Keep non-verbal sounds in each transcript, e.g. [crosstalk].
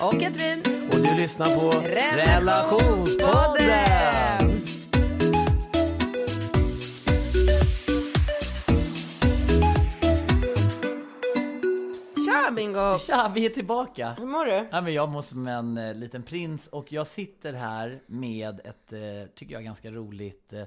Och Katrin. Och du lyssnar på Relationspodden. Tja Bingo! Tja, vi är tillbaka. Hur mår du? Ja, men jag mår som en eh, liten prins och jag sitter här med ett, eh, tycker jag, ganska roligt eh,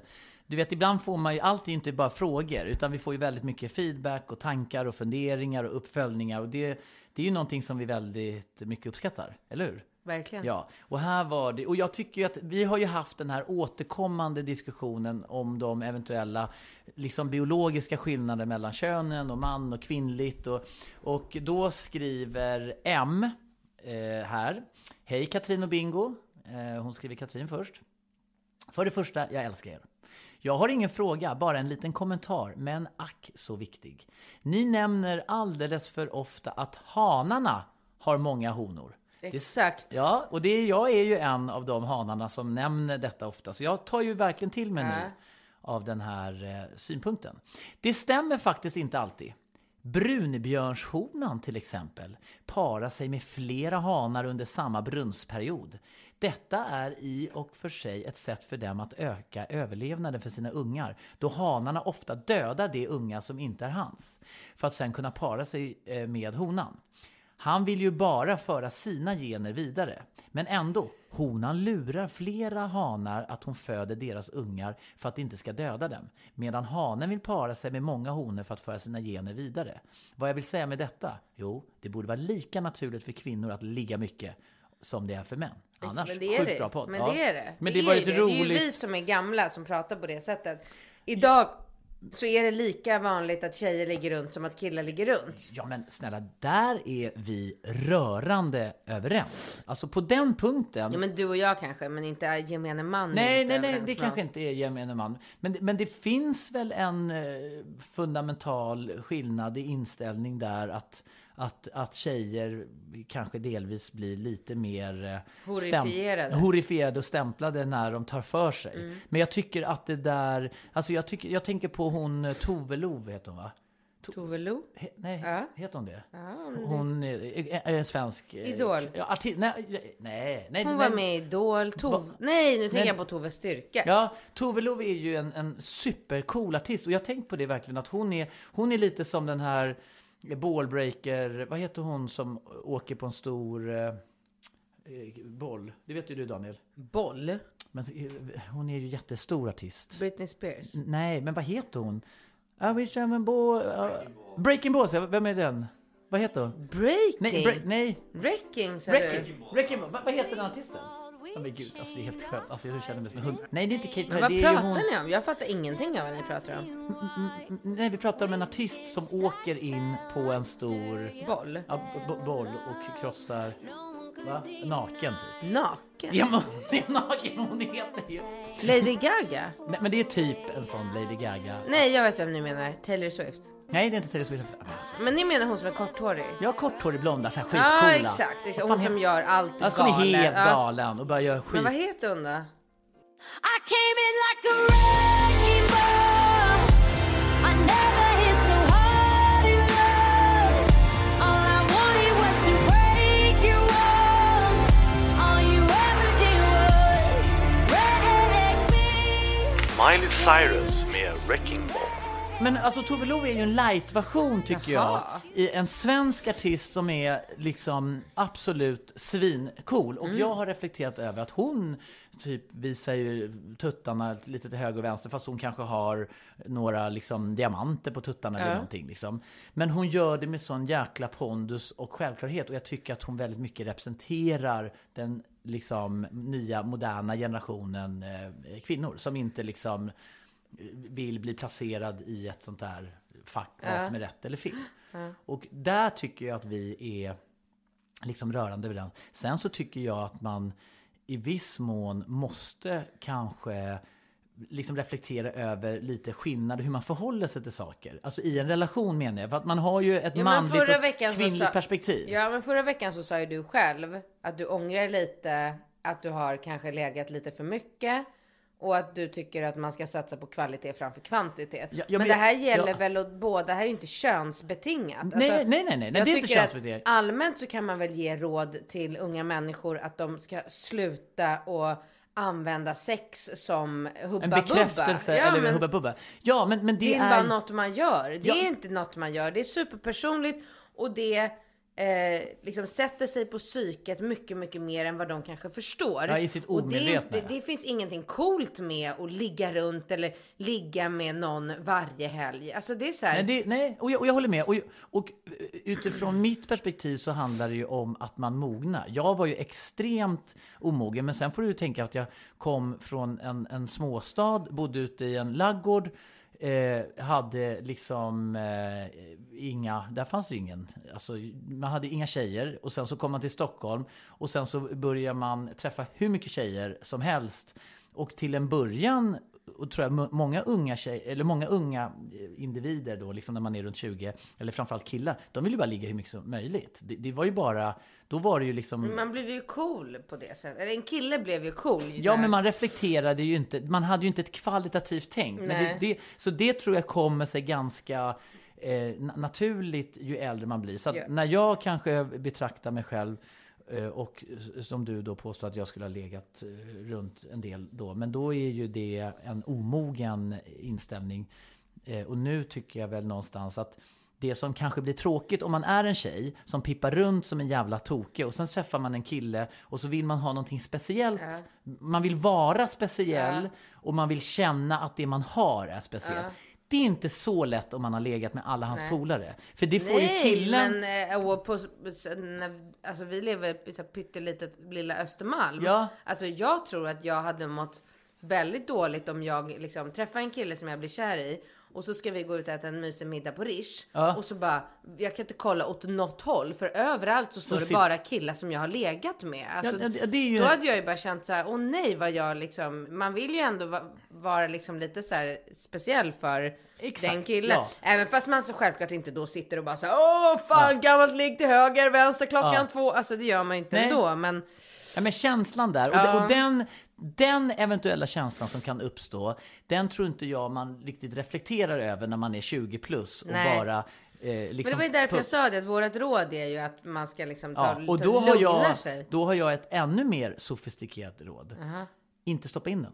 du vet, ibland får man ju, allt är ju inte bara frågor, utan vi får ju väldigt mycket feedback och tankar och funderingar och uppföljningar. Och det, det är ju någonting som vi väldigt mycket uppskattar, eller hur? Verkligen. Ja, och här var det, och jag tycker ju att vi har ju haft den här återkommande diskussionen om de eventuella liksom biologiska skillnader mellan könen och man och kvinnligt och, och då skriver M eh, här. Hej Katrin och Bingo. Eh, hon skriver Katrin först. För det första, jag älskar er. Jag har ingen fråga, bara en liten kommentar, men ack så viktig. Ni nämner alldeles för ofta att hanarna har många honor. Exakt. Ja, och det, jag är ju en av de hanarna som nämner detta ofta, så jag tar ju verkligen till mig nu av den här eh, synpunkten. Det stämmer faktiskt inte alltid. Brunbjörnshonan till exempel parar sig med flera hanar under samma brunstperiod. Detta är i och för sig ett sätt för dem att öka överlevnaden för sina ungar, då hanarna ofta dödar de unga som inte är hans, för att sen kunna para sig eh, med honan. Han vill ju bara föra sina gener vidare. Men ändå, honan lurar flera hanar att hon föder deras ungar för att de inte ska döda dem. Medan hanen vill para sig med många honor för att föra sina gener vidare. Vad jag vill säga med detta? Jo, det borde vara lika naturligt för kvinnor att ligga mycket som det är för män. Annars, men det är sjukt det. bra podd. Men Ja. det är det. Men det, det, var ett ju det. roligt... det är ju vi som är gamla som pratar på det sättet. Idag så är det lika vanligt att tjejer ligger runt som att killar ligger runt. Ja men snälla, där är vi rörande överens. Alltså på den punkten. Ja men du och jag kanske, men inte gemene man. Nej, nej, nej, det kanske oss. inte är gemene man. Men, men det finns väl en eh, fundamental skillnad i inställning där att, att, att tjejer kanske delvis blir lite mer eh, Horifierade. horifierade och stämplade när de tar för sig. Mm. Men jag tycker att det där, alltså jag, tycker, jag tänker på hon eh, Tove Lo, heter hon va? Tove Lo? He, nej, Ja. heter hon det? Ja, det- Hon är, är, är en svensk... eh, Idol. Ja, arti- nej, nej, nej. Hon nej. var med i Idol. Tove. Va- Nej, nu tänker jag på Tove Styrka. Ja, Tove Lo är ju en, en supercool artist och jag har tänkt på det verkligen att hon är, hon är lite som den här ballbreaker, vad heter hon som åker på en stor eh, eh, boll? Det vet ju du Daniel. Boll. Men eh, hon är ju jättestor artist. Britney Spears. N- Nej, men vad heter hon? I wish boy. Uh, Breaking Balls, ja, vem är den? Vad heter hon? Breaking? Nej, bre- nej. Wrecking sa Wrecking. du? Wrecking Ball. Vad, vad heter den artisten? Ja, men gud, alltså det är helt skönt. Alltså jag känner mig som en hund. Nej, det är inte Kate Men Perry. vad det är ju pratar hon... ni om? Jag fattar ingenting av vad ni pratar om. Nej, vi pratar om en artist som åker in på en stor Boll? ja, boll och krossar... Va? Naken typ. Naken? Ja, men hon är naken. Hon heter ju... Lady Gaga? Nej, men det är typ en sån Lady Gaga. Nej, jag vet vem ni menar. Taylor Swift. Nej, det är inte Taylor Swift. Men alltså, Men ni menar hon som är korthårig? Jag har korthårig blonda, så här skitcoola. Ja, exakt. exakt. Hon som gör allt Ja, som är galet. helt Ja. galen och bara gör skit. Men vad heter hon då? I came in like a Miley Cyrus med Wrecking Ball. Men alltså Tove Lo är ju en light-version tycker Jaha. jag. I en svensk artist som är liksom absolut svincool. Och jag har reflekterat över att hon typ visar ju tuttarna lite till höger och vänster fast hon kanske har några liksom diamanter på tuttarna eller Ja. någonting liksom. Men hon gör det med sån jäkla pondus och självklarhet och jag tycker att hon väldigt mycket representerar den liksom nya moderna generationen eh, kvinnor som inte liksom vill bli placerad i ett sånt där fack vad som är rätt eller fel. Och där tycker jag att vi är liksom rörande överens. Sen så tycker jag att man i viss mån måste kanske liksom reflektera över lite skillnader hur man förhåller sig till saker. Alltså i en relation menar jag. För att man har ju ett Ja, manligt och kvinnligt sa- perspektiv. Ja, men förra veckan så sa ju du själv att du ångrar lite att du har kanske legat lite för mycket. Och att du tycker att man ska satsa på kvalitet framför kvantitet. Ja, men, men det här gäller ja. väl åt båda, det här är ju inte könsbetingat. Alltså, Nej, nej, nej, nej, det är inte könsbetingat. Allmänt så kan man väl ge råd till unga människor att de ska sluta och använda sex som hubba En bekräftelse Ja, eller men- hubba bubba. Ja, men, men det, det är bara något man gör. Det Ja. är inte något man gör. Det är superpersonligt och det eh, liksom sätter sig på psyket mycket, mycket mer än vad de kanske förstår. Ja, i sitt och det, omedvetna, ja. det finns ingenting coolt med att ligga runt eller ligga med någon varje helg. Alltså det är så här. Nej, det, nej och, jag, och jag håller med. Och, och utifrån mitt perspektiv så handlar det ju om att man mognar. Jag var ju extremt omogen, men sen får du ju tänka att jag kom från en, en småstad, bodde ute i en laggård, eh, hade liksom eh, inga, där fanns det ingen, alltså man hade inga tjejer och sen så kom man till Stockholm och sen så börjar man träffa hur mycket tjejer som helst. Och till en början och tror jag må- många unga tjej, eller många unga eh, individer då, liksom när man är runt 20, eller framförallt killar, de vill ju bara ligga hur mycket som möjligt. Det, det var ju bara, då var det ju liksom... Man blev ju cool på det sättet. Eller en kille blev ju cool. Ja, där. men man reflekterade ju inte, man hade ju inte ett kvalitativt tänk. Det, det, så det tror jag kommer sig ganska eh, na- naturligt ju äldre man blir. Så att Ja. när jag kanske betraktar mig själv och s- som du då påstår att jag skulle ha legat eh, runt en del då. Men då är ju det en omogen inställning. Eh, och nu tycker jag väl någonstans att det som kanske blir tråkigt om man är en tjej som pippar runt som en jävla toke och sen träffar man en kille och så vill man ha någonting speciellt. Man vill vara speciell och man vill känna att det man har är speciellt. Det är inte så lätt om man har legat med alla hans polare. För det får ju Nej, killen... men eh, och på, när, alltså vi lever i så här pyttelitet lilla Östermalm. Ja. Alltså jag tror att jag hade mått väldigt dåligt om jag liksom träffar en kille som jag blir kär i och så ska vi gå ut och äta en mysig middag på Rish Ja. och så bara jag kan inte kolla åt något håll för överallt så står det sit- bara killar som jag har legat med. Alltså, Ja, ja, det är ju- Då hade jag ju bara känt så här, åh nej vad jag liksom, man vill ju ändå va, vara liksom lite så här speciell för Exakt, den killen. ja. Även fast man så självklart inte då sitter och bara så här, åh fan gammalt ligg till höger, vänster klockan Ja. två. Alltså det gör man ju inte Nej. ändå. Men Ja, men känslan där. Och, Ja. och den, den eventuella känslan som kan uppstå, den tror inte jag man riktigt reflekterar över när man är 20 plus och Nej. bara... Eh, Men liksom det var ju därför jag sa det, att vårt råd är ju att man ska liksom ta, Ja, och ta, då har, lugna jag, sig. då har jag ett ännu mer sofistikerat råd. Inte stoppa in den.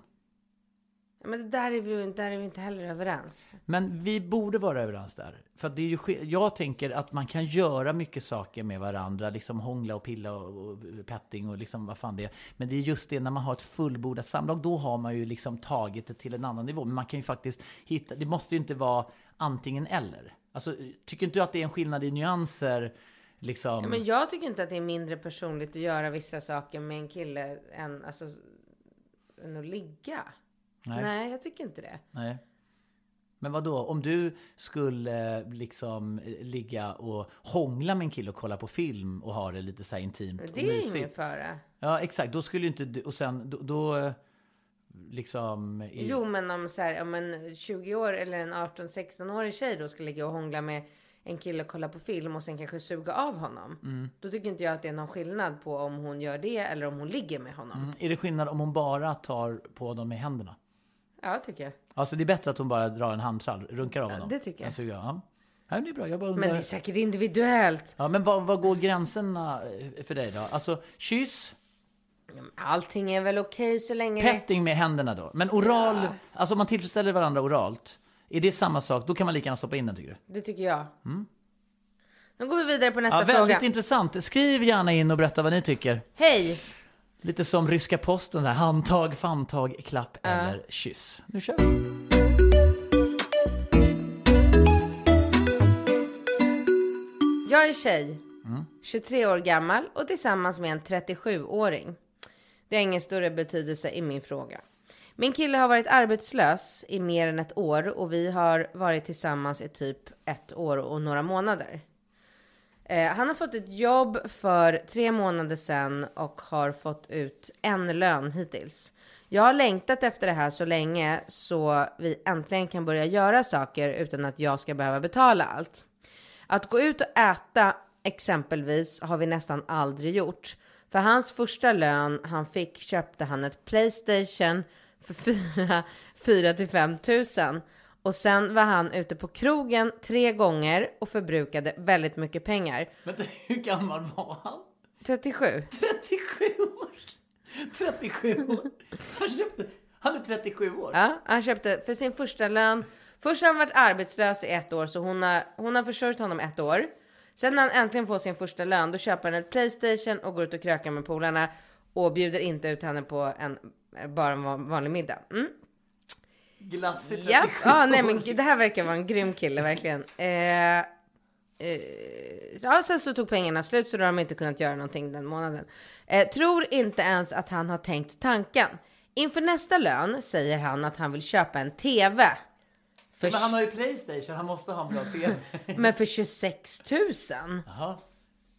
Men där är vi ju där är vi inte heller överens. Men vi borde vara överens där. För det är ju, jag tänker att man kan göra mycket saker med varandra. Liksom hångla och pilla och, och petting och liksom vad fan det är. Men det är just det när man har ett fullbordat samlag. Då har man ju liksom tagit det till en annan nivå. Men man kan ju faktiskt hitta, det måste ju inte vara antingen eller. Alltså, tycker inte du att det är en skillnad i nyanser? Liksom? Ja, men jag tycker inte att det är mindre personligt att göra vissa saker med en kille än, alltså, än att ligga. Nej. Nej, jag tycker inte det. Nej. Men vad då? Om du skulle eh, liksom eh, ligga och hångla med en kille och kolla på film och ha det lite så här intimt och Det är mysigt. ingen fara. Ja, exakt. Då skulle ju inte du... Och sen då... då liksom... i- Jo, men om så här, om en 20 år eller en 18-16-årig tjej då ska ligga och hångla med en kille och kolla på film och sen kanske suga av honom. Mm. Då tycker inte jag att det är någon skillnad på om hon gör det eller om hon ligger med honom. Mm. Är det skillnad om hon bara tar på dem med händerna? Ja, tycker jag. Alltså det är bättre att hon bara drar en handtrall, runkar av Ja, honom? det tycker jag. Alltså, ja. ja, men det är bra. Jag bara Men undrar... det är säkert individuellt. Ja, men vad, vad går gränserna eh, för dig då? Alltså kyss, Allting är väl okej så länge petting med händerna då. Men oral, alltså om man tillfredsställer varandra oralt. Är det samma sak? Då kan man lika gärna stoppa in den tycker du? Det tycker jag. Nu går vi vidare på nästa Ja, väldigt fråga. intressant. Skriv gärna in och berätta vad ni tycker. Hej! Lite som ryska posten där. Handtag, famntag, klapp eller kyss. Nu kör vi. Jag är tjej, 23 år gammal och tillsammans med en 37-åring. Det har ingen större betydelse i min fråga. Min kille har varit arbetslös i mer än ett år och vi har varit tillsammans i typ ett år och några månader. Eh, han har fått ett jobb för tre månader sedan och har fått ut en lön hittills. Jag har längtat efter det här så länge så vi äntligen kan börja göra saker utan att jag ska behöva betala allt. Att gå ut och äta exempelvis har vi nästan aldrig gjort. För hans första lön han fick köpte han ett Playstation för 4 till 5 tusen. Och sen var han ute på krogen tre gånger och förbrukade väldigt mycket pengar. Vänta, [laughs] hur gammal var han? 37. 37 år! 37 år! Han, köpte, han är 37 år. Ja, han köpte för sin första lön. Först har han varit arbetslös i ett år så hon har, hon har försörjt honom ett år. Sen när han äntligen får sin första lön då köper han ett Playstation och går ut och krökar med polarna och bjuder inte ut henne på en bara en van- vanlig middag. Mm. Glassig 37 Ja, ah, nej men gud, det här verkar vara en grym kille verkligen. Eh, eh, ja, sen så tog pengarna slut så då har de inte kunnat göra någonting den månaden. Eh, tror inte ens att han har tänkt tanken. Inför nästa lön säger han att han vill köpa en TV. För, Men han har ju Playstation, han måste ha en bra TV. [laughs] men för 26 000. Jaha.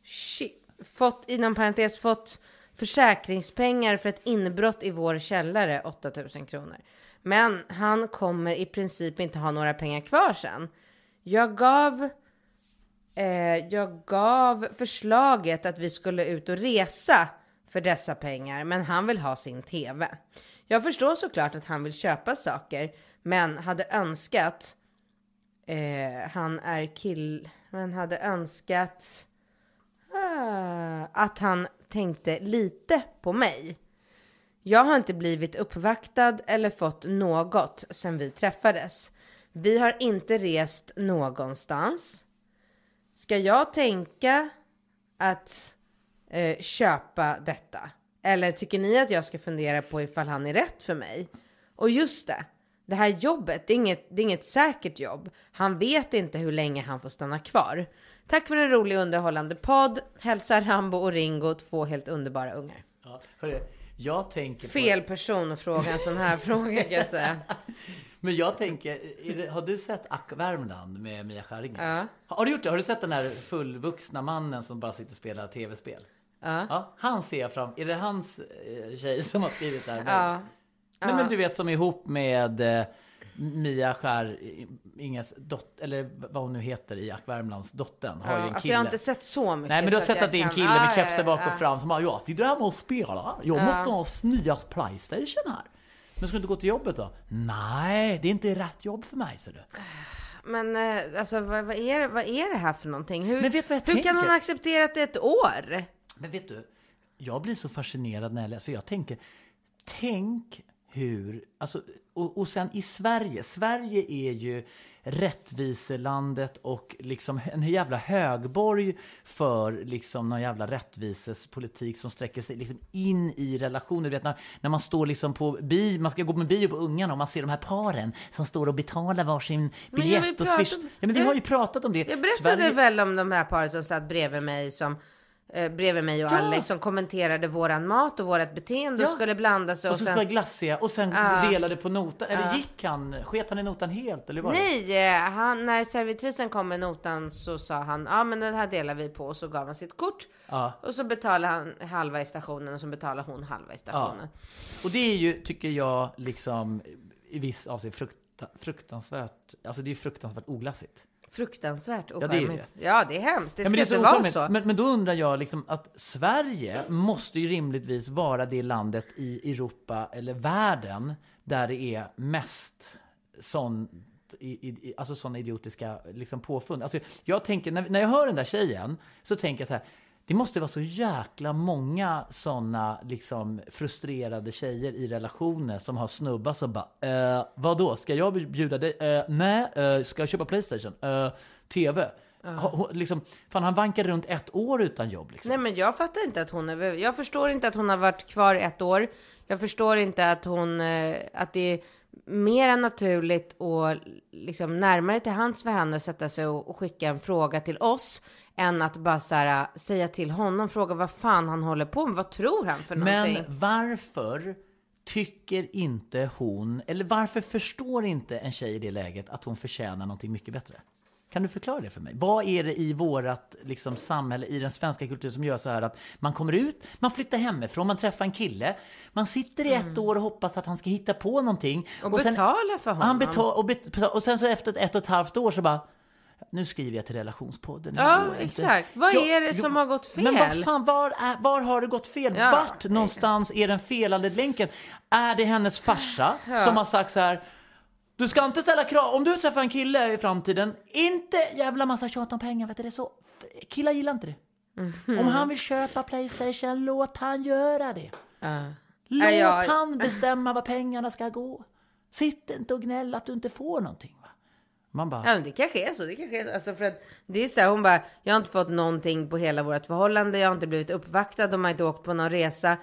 Shit. Fått, inom parentes, fått försäkringspengar för ett inbrott i vår källare, 8000 kronor. Men han kommer i princip inte ha några pengar kvar sen. Jag gav, eh, jag gav förslaget att vi skulle ut och resa för dessa pengar, men han vill ha sin TV. Jag förstår såklart att han vill köpa saker, men hade önskat eh, han är kill, men hade önskat Ah, att han tänkte lite på mig. Jag har inte blivit uppvaktad eller fått något sen vi träffades. Vi har inte rest någonstans. Ska jag tänka att eh, köpa detta? Eller tycker ni att jag ska fundera på ifall han är rätt för mig? Och just det, det här jobbet, det är inget, det är inget säkert jobb. Han vet inte hur länge han får stanna kvar. Tack för en rolig och underhållande podd. Hälsar Rambo och Ringo, två helt underbara ungar. Ja, hörru, jag tänker på... Fel person att fråga en sån här [laughs] fråga kan jag säga. Men jag tänker, det, har du sett Ack Värmland med Mia Skäringer? Ja. Har du gjort det? Har du sett den där fullvuxna mannen som bara sitter och spelar tv-spel? Ja. han ser jag fram Är det hans eh, tjej som har skrivit det här? Ja. Nej, men du vet som är ihop med eh, Mia Skär, Inges dotter, eller vad hon nu heter i Ack Värmlands dottern. Har ju en Alltså kille. jag har inte sett så mycket. Nej men du har sett jag att det är en kan- kille Ah, med kepsen ja, bak ja. och fram som bara ja, sitter hemma och spelar. Jag måste ha nya Playstation här. Men ska du inte gå till jobbet då? Nej, det är inte rätt jobb för mig så du. Men eh, alltså vad, vad, är, vad är det här för någonting? Hur, Men vet vad jag hur kan hon acceptera att det är ett år? Men vet du, jag blir så fascinerad när jag läser, för jag tänker, tänk hur, alltså, och, och sen i Sverige, Sverige är ju rättviselandet och liksom en jävla högborg för liksom någon jävla rättvisespolitik som sträcker sig liksom in i relationer. Du vet när, när man står liksom på bio, man ska gå med bio på ungarna och man ser de här paren som står och betalar varsin biljett och swish. om- Ja men vi har ju pratat om det. Jag berättade Sverige- väl om de här paret som satt bredvid mig som eh, bredvid mig och Ja. Alex som kommenterade våran mat och vårat beteende och Ja. skulle blanda sig Och och så sen... jag glassiga och sen Ja. delade på notan. Eller Ja. gick han? Sket han i notan helt? Eller var? Nej, eh, han, när servitrisen kom med notan så sa han ja men den här delar vi på och så gav han sitt kort. Ja. Och så betalade han halva i stationen och så betalade hon halva i stationen. Och det är ju, tycker jag, liksom i viss avseende frukta, fruktansvärt. Alltså det är fruktansvärt oglassigt. Fruktansvärt det är ocharmigt. Ja, det är hemskt. Det Ja, ska men inte så vara ocharmigt. så. Men, men då undrar jag liksom att Sverige måste ju rimligtvis vara det landet i Europa eller världen där det är mest sån i, i, alltså sådana idiotiska liksom påfund. Alltså, jag tänker, när, när jag hör den där tjejen så tänker jag så här, Det måste vara så jäkla många såna liksom frustrerade tjejer i relationer som har snubbar som bara eh, Vadå, ska jag bjuda dig? Eh, nej, eh, ska jag köpa Playstation? Eh, TV? Ho- liksom, fan han vankar runt ett år utan jobb liksom. Nej men jag fattar inte att hon är, jag förstår inte att hon har varit kvar ett år. Jag förstår inte att hon, eh, att det är mer än naturligt och liksom närmare till hands för henne att sätta sig och, och skicka en fråga till oss än att bara så här, säga till honom, fråga vad fan han håller på med, vad tror han för någonting? Men varför tycker inte hon, eller varför förstår inte en tjej i det läget att hon förtjänar någonting mycket bättre? Kan du förklara det för mig? Vad är det i vårat liksom, samhälle, i den svenska kulturen som gör så här att man kommer ut, man flyttar hemifrån, man träffar en kille, man sitter i ett år och hoppas att han ska hitta på någonting. Mm. Och betala för honom. Han betal, och, bet, och sen så efter ett och ett halvt år så bara, nu skriver jag till relationspodden. Ja, går inte." exakt. Vad är det som har gått Men vad fel? fan, var, är, var har det gått fel? Ja. Vart någonstans är den felande länken? Är det hennes farsa [laughs] som har sagt så här du ska inte ställa krav, om du träffar en kille i framtiden, inte jävla massa tjat om pengar, vet du det så, killar gillar inte det. Mhm. Om han vill köpa Playstation, låt han göra det. Ja. Låt Ja, jag- han bestämma var pengarna ska gå. Sitt inte och gnäll att du inte får någonting. Man bara, Ja, men det kanske är så. Det kanske är så. Alltså för att det är så här, hon bara, jag har inte fått någonting på hela vårt förhållande. Jag har inte blivit uppvaktad. De har inte åkt på någon resa.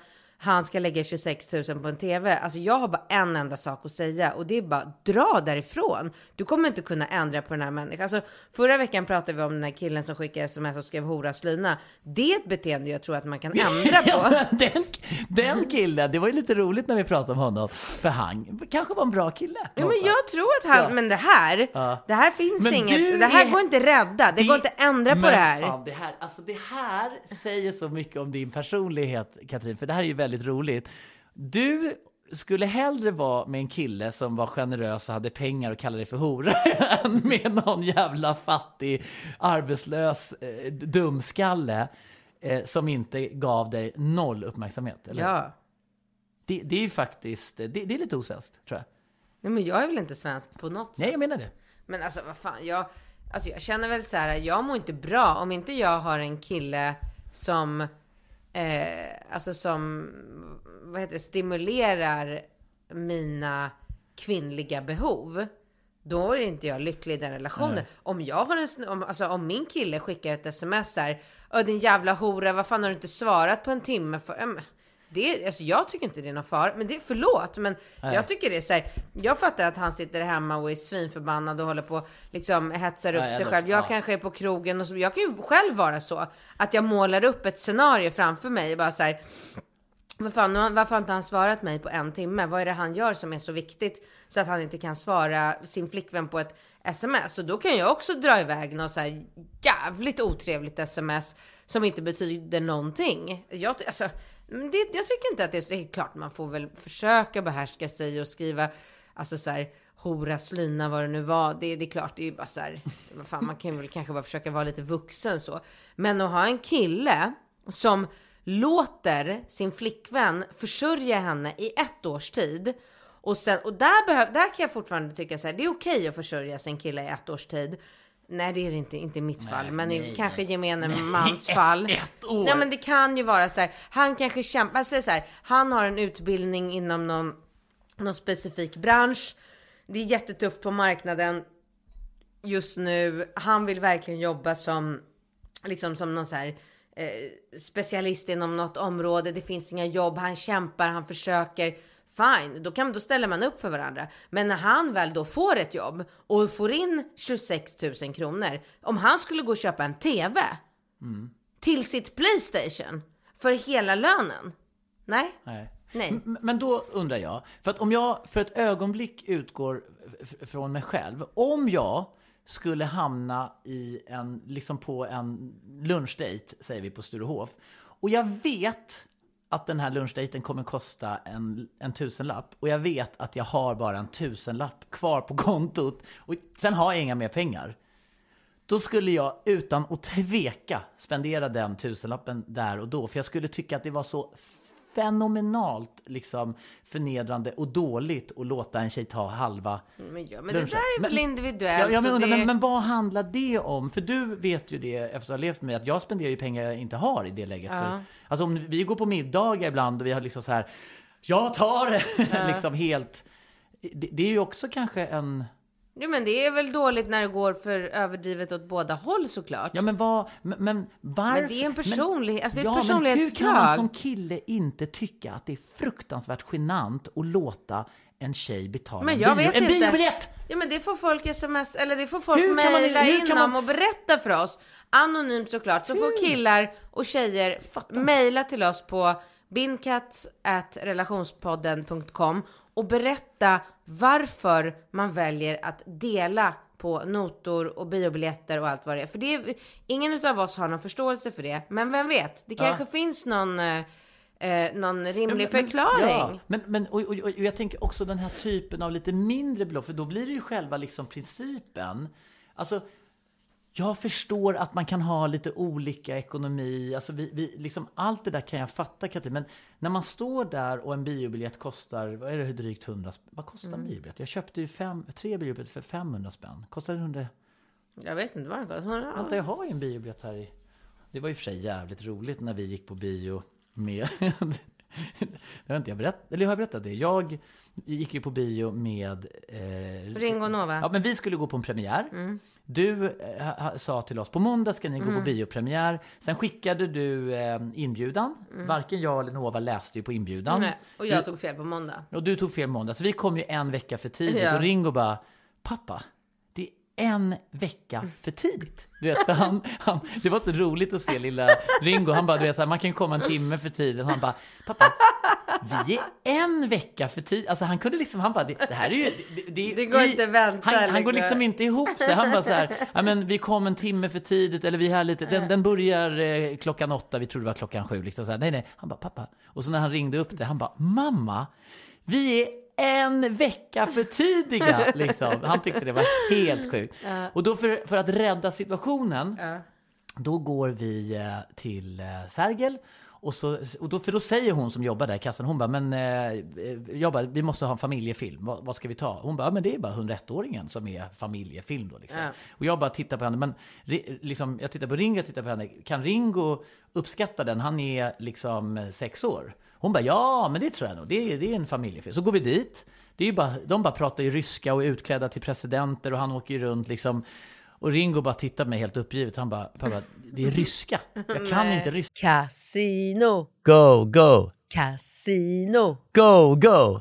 Han ska lägga 26 000 på en TV. Alltså jag har bara en enda sak att säga och det är bara dra därifrån. Du kommer inte kunna ändra på den här människan. Alltså förra veckan pratade vi om den här killen som skickade sms och skrev hora slyna. Det är ett beteende jag tror att man kan ändra på. [laughs] den, den killen, det var ju lite roligt när vi pratade om honom. För han kanske var en bra kille. Ja, men jag tror att han, Ja. men det här, Ja. det här finns Men inget, det här är- går inte rädda, det, går inte att ändra på men det här. Fan, det här. Alltså det här säger så mycket om din personlighet, Katrin, för det här är ju väldigt roligt. Du skulle hellre vara med en kille som var generös och hade pengar och kallade dig för hora [laughs] än med någon jävla fattig, arbetslös eh, dumskalle eh, som inte gav dig noll uppmärksamhet. Eller? Ja. Det, det är ju faktiskt, det, det är lite osvenskt, tror jag. Nej, men jag är väl inte svensk på något sätt. Nej, jag menar det. Men alltså vad fan, jag, alltså, jag känner väl så här, jag mår inte bra om inte jag har en kille som, eh, alltså som, vad heter det, stimulerar mina kvinnliga behov. Då är inte jag lycklig i den relationen. Om jag har en, om, alltså om min kille skickar ett sms här, Ö, din jävla hora, vad fan har du inte svarat på en timme för? Det, alltså jag tycker inte det är någon fara, men det, förlåt, men jag tycker det är så här, jag fattar att han sitter hemma och är svinförbannad och håller på liksom hetsar upp jag sig själv. Jag Ja. kanske är på krogen och så, jag kan ju själv vara så, att jag målar upp ett scenario framför mig, bara så här, vad fan, varför har inte han svarat mig på en timme? Vad är det han gör som är så viktigt så att han inte kan svara sin flickvän på ett sms? Och då kan jag också dra iväg något så här jävligt otrevligt sms som inte betyder någonting. Jag, alltså, men det, jag tycker inte att det är så det är klart man får väl försöka behärska sig och skriva alltså så här hora, slyna, vad det nu var. Det, det är klart, det är ju bara så här, fan, man kan väl kanske bara försöka vara lite vuxen så. Men att ha en kille som låter sin flickvän försörja henne i ett års tid. Och, sen, och där, behöv, där kan jag fortfarande tycka så här, det är okej att försörja sin kille i ett års tid. Nej, det är det inte, inte i mitt fall, men i kanske gemene mans [laughs] fall. ett år? Nej, men det kan ju vara så här, han kanske kämpar, säger så här, han har en utbildning inom någon, någon specifik bransch. Det är jättetufft på marknaden just nu. Han vill verkligen jobba som, liksom som någon så här eh, specialist inom något område. Det finns inga jobb. Han kämpar, han försöker. Fine, då, kan, då ställer man upp för varandra. Men när han väl då får ett jobb och får in 26 000 kronor. Om han skulle gå och köpa en TV till sitt Playstation för hela lönen. Nej, Nej. nej. Men då undrar jag, för att om jag för ett ögonblick utgår från mig själv. Om jag skulle hamna i en, liksom på en lunchdate, säger vi på Sturehof. Och jag vet att den här lunchdejten kommer kosta en, en tusenlapp. Och jag vet att jag har bara en tusenlapp kvar på kontot. Och sen har jag inga mer pengar. Då skulle jag utan att tveka spendera den tusenlappen där och då. För jag skulle tycka att det var så fenomenalt liksom förnedrande och dåligt att låta en tjej ta halva Men, ja, men det där är väl Men- individuellt. Ja, ja, men, undrar, det... men, men vad handlar det om? För du vet ju det efter att ha levt med mig, att jag spenderar ju pengar jag inte har i det läget. Ja. För, alltså om vi går på middagar ibland och vi har liksom så här, jag tar [laughs] det! liksom helt... Det, det är ju också kanske en... Ja, men det är väl dåligt när det går för överdrivet åt båda håll såklart. Ja men vad, men, men varför? Men det är en personlighet- alltså det är ett ja, men hur kan man personlighetsdrag. som kille inte tycka att det är fruktansvärt genant att låta en tjej betala Men en, jag bio, vet en inte. biobiljett? Ja men det får folk sms, eller det får folk Hur mejla hur in om och berätta för oss. Anonymt såklart. Så får killar och tjejer mejla till oss på bindkatt.relationspodden.com och berätta varför man väljer att dela på notor och biobiljetter och allt vad det är. För det är, ingen av oss har någon förståelse för det. Men vem vet, det kanske finns någon, eh, eh, någon rimlig förklaring. Ja, men, men och, och, och jag tänker också den här typen av lite mindre belopp, för då blir det ju själva liksom principen. Alltså, jag förstår att man kan ha lite olika ekonomi, alltså vi, vi, liksom allt det där kan jag fatta Katrin, men när man står där och en biobiljett kostar, vad är det, drygt 100 spänn? Vad kostar Mm. en biobiljett? Jag köpte ju fem, tre biobiljetter för 500 spänn. Kostar det 100? Jag vet inte vad den kostar. Vänta, jag har ju en biobiljett här i. Det var och för sig jävligt roligt när vi gick på bio med... [laughs] det har inte jag berättat, eller har jag berättat det? Jag gick ju på bio med... Eh, Ringo Nova. Ja, men vi skulle gå på en premiär. Mm. Du eh, sa till oss, på måndag ska ni gå på biopremiär. Sen skickade du eh, inbjudan. Varken jag eller Nova läste ju på inbjudan. Mm. Nej, och jag Vi- tog fel på måndag. och du tog fel måndag, så vi kom ju en vecka för tidigt. Ja. Och Ringo bara, pappa, en vecka för tidigt. Du vet, för han, han, det var så roligt att se lilla Ringo. Han bara, du vet, så här, man kan komma en timme för tidigt. Och han bara, pappa, vi är en vecka för tidigt. Alltså han kunde liksom, han bara, det, det här är ju... Det, det, Det går inte att vänta, Han, han går liksom. liksom inte ihop sig. Han bara så här, ja men vi kom en timme för tidigt, eller vi är här lite, den, den börjar eh, klockan åtta, vi trodde det var klockan sju. Liksom så här, nej, nej. Han bara, pappa. Och så när han ringde upp det, han bara, mamma, vi är en vecka för tidiga. [laughs] Liksom. Han tyckte det var helt sjukt. Och då för, för att rädda situationen, då går vi eh, till eh, Sergel. Och, så, och då, för då säger hon som jobbar där i kassan, hon bara, men eh, eh, jag bara, vi måste ha en familjefilm, vad, vad ska vi ta? Hon bara, men det är bara 101-åringen som är familjefilm då liksom. Ja. Och jag bara tittar på henne, men liksom, jag tittar på Ringo, jag tittar på henne, kan Ringo uppskatta den? Han är liksom sex år. Hon bara, ja men det tror jag nog, det är, det är en familjefilm. Så går vi dit, det är bara, de bara pratar ju ryska och är utklädda till presidenter och han åker ju runt liksom. Och Ringo bara tittar på mig helt uppgivet, han bara, pappa, det är ryska. Jag kan inte ryska. Casino, Go, go, casino, go, go!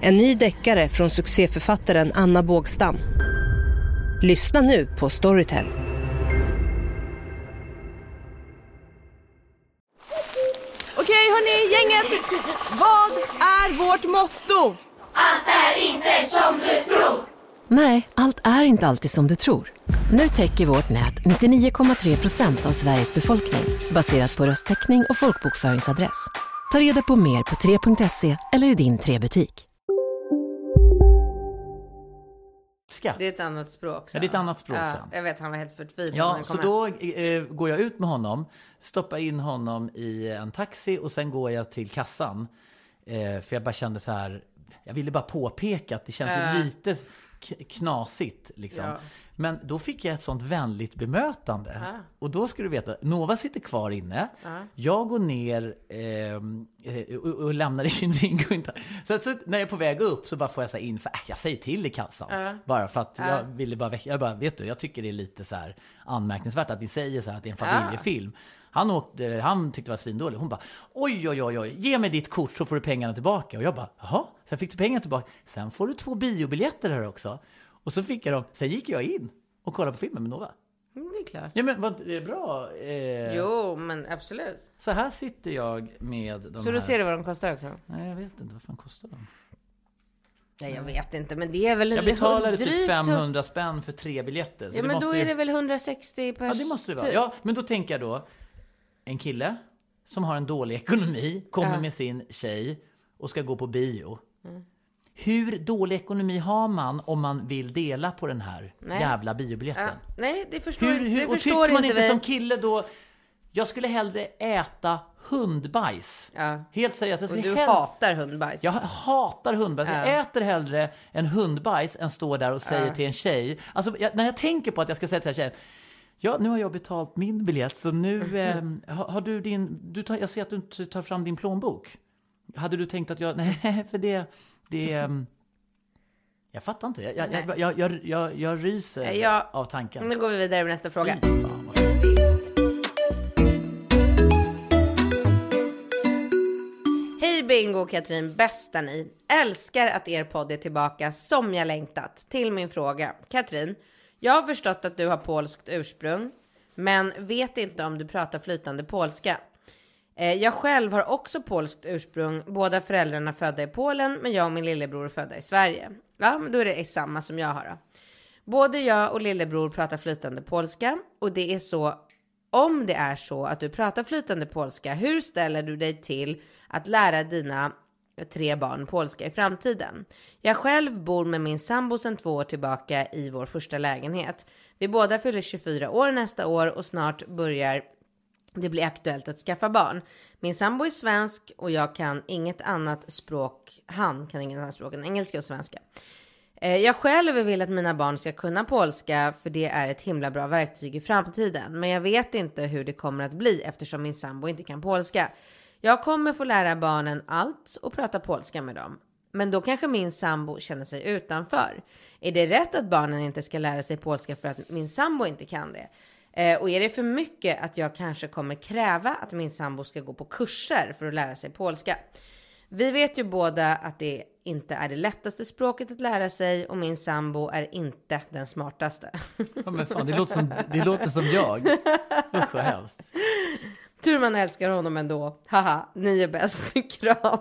En ny deckare från succéförfattaren Anna Bågstam. Lyssna nu på Storytel. Okej hörni, gänget! Vad är vårt motto? Nej, allt är inte alltid som du tror. Nu täcker vårt nät 99,3 procent av Sveriges befolkning baserat på röstteckning och folkbokföringsadress. Ta reda på mer på 3.se eller i din 3-butik. Ryska. Det är ett annat språk. Ja, det är ett annat språk ja, sen. Jag vet, han var helt förtvivlad Ja, så hem. då eh, går jag ut med honom, stoppar in honom i en taxi och sen går jag till kassan. Eh, för jag bara kände så här, jag ville bara påpeka att det känns ju lite knasigt liksom. Ja. Men då fick jag ett sånt vänligt bemötande. Ja. Och då ska du veta, Nova sitter kvar inne. Ja. Jag går ner ehm, eh, och, och lämnar in ring och inte. Så, så när jag är på väg upp så bara får jag säga in, för äh, jag säger till i kassan. Ja. Bara för att Ja. jag ville bara väcka, jag bara, vet du, jag tycker det är lite så här anmärkningsvärt att ni säger så här att det är en familjefilm. Han, åkte, han tyckte det var svindåligt. Hon bara, oj, oj, oj, oj, ge mig ditt kort så får du pengarna tillbaka. Och jag bara, jaha. Sen fick du pengarna tillbaka. Sen får du två biobiljetter här också. Och så fick jag dem. Sen gick jag in och kollade på filmen med Nova. Mm, Det är klart. Ja, men vad det är bra. Eh, Jo, men absolut. Så här sitter jag med de Så här. då ser du vad de kostar också? Nej, jag vet inte. Vad fan kostar de? Nej, jag vet inte, men det är väl Jag betalade typ drygt- 500 spänn för tre biljetter. Ja, det men då ju- är det väl 160 per Ja, det måste det vara. typ. Ja, men då tänker jag då. En kille som har en dålig ekonomi, kommer Ja. med sin tjej och ska gå på bio. Mm. Hur dålig ekonomi har man om man vill dela på den här Nej. jävla biobiljetten? Ja. Nej, det förstår, Hur, hur, det och förstår tycker man inte vi. som kille då, jag skulle hellre äta hundbajs. Ja. Helt seriöst. Jag Och du hell- hatar hundbajs. jag hatar hundbajs. Jag Ja. äter hellre en hundbajs än står där och säger Ja. till en tjej. Alltså, jag, när jag tänker på att jag ska säga till den här tjejen. Ja, nu har jag betalt min biljett, så nu [laughs] eh, har, har du din... Du tar, jag ser att du inte tar fram din plånbok. Hade du tänkt att jag... [laughs] Nej, för det... det ehm, jag fattar inte. Jag, jag, jag, jag, jag, jag, ryser Ja. av tanken. Nu går vi vidare med nästa fråga. Hej Bingo och Katrin, bästa ni. Älskar att er podd är tillbaka som jag längtat. Till min fråga. Katrin, jag har förstått att du har polskt ursprung, men vet inte om du pratar flytande polska. Eh, jag själv har också polskt ursprung, båda föräldrarna födda i Polen, men jag och min lillebror är födda i Sverige. Ja, men då är det samma som jag har då. Både jag och lillebror pratar flytande polska och det är så om det är så att du pratar flytande polska, hur ställer du dig till att lära dina tre barn polska i framtiden? Jag själv bor med min sambo sedan två år tillbaka i vår första lägenhet. Vi båda fyller 24 år nästa år och snart börjar det blir aktuellt att skaffa barn. Min sambo är svensk och jag kan inget annat språk. Han kan inget annat språk än engelska och svenska. Eh, jag själv vill att mina barn ska kunna polska för det är ett himla bra verktyg i framtiden. Men jag vet inte hur det kommer att bli eftersom min sambo inte kan polska. Jag kommer få lära barnen allt och prata polska med dem. Men då kanske min sambo känner sig utanför. Är det rätt att barnen inte ska lära sig polska för att min sambo inte kan det? Eh, och är det för mycket att jag kanske kommer kräva att min sambo ska gå på kurser för att lära sig polska? Vi vet ju båda att det inte är det lättaste språket att lära sig och min sambo är inte den smartaste. [laughs] Ja, men fan, det, låter som, det låter som jag. Usch vad hemskt. Tur man älskar honom ändå. Haha, ni är bäst. [laughs] Kram.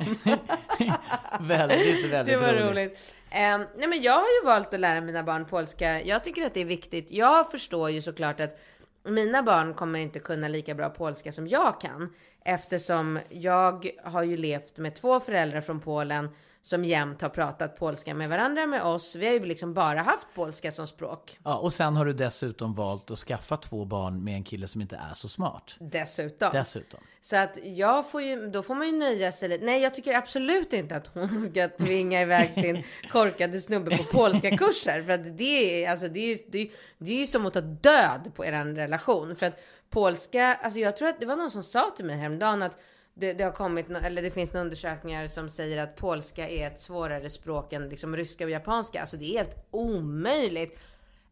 [laughs] Väldigt, väldigt Det var roligt. Ehm, nej men jag har ju valt att lära mina barn polska. Jag tycker att det är viktigt. Jag förstår ju såklart att mina barn kommer inte kunna lika bra polska som jag kan. Eftersom jag har ju levt med två föräldrar från Polen som jämt har pratat polska med varandra med oss. Vi har ju liksom bara haft polska som språk. Ja, och sen har du dessutom valt att skaffa två barn med en kille som inte är så smart. Dessutom. Dessutom. Så att jag får ju, då får man ju nöja sig lite. Nej, jag tycker absolut inte att hon [laughs] ska tvinga iväg sin [laughs] korkade snubbe på polska kurser. För att det är, alltså, det är, det är, det är ju som att ta död på er relation. För att polska, alltså jag tror att det var någon som sa till mig häromdagen att det, det har kommit, eller det finns undersökningar som säger att polska är ett svårare språk än liksom ryska och japanska. Alltså det är helt omöjligt.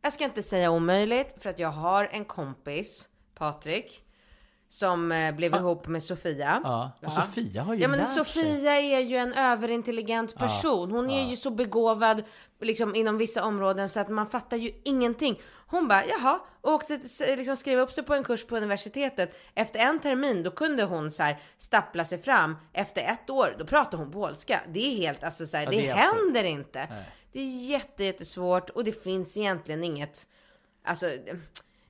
Jag ska inte säga omöjligt för att jag har en kompis, Patrik, som eh, blev ihop med Sofia. Ja, och Sofia har ju Ja men lärt sig. Sofia är ju en överintelligent person. Hon är ju så begåvad liksom inom vissa områden så att man fattar ju ingenting. Hon bara jaha, och åkte liksom skrev upp sig på en kurs på universitetet. Efter en termin då kunde hon så här stappla sig fram. Efter ett år då pratar hon polska. Det är helt alltså så här, Ja, det, det händer inte. Det är jätte, jättesvårt och det finns egentligen inget Alltså,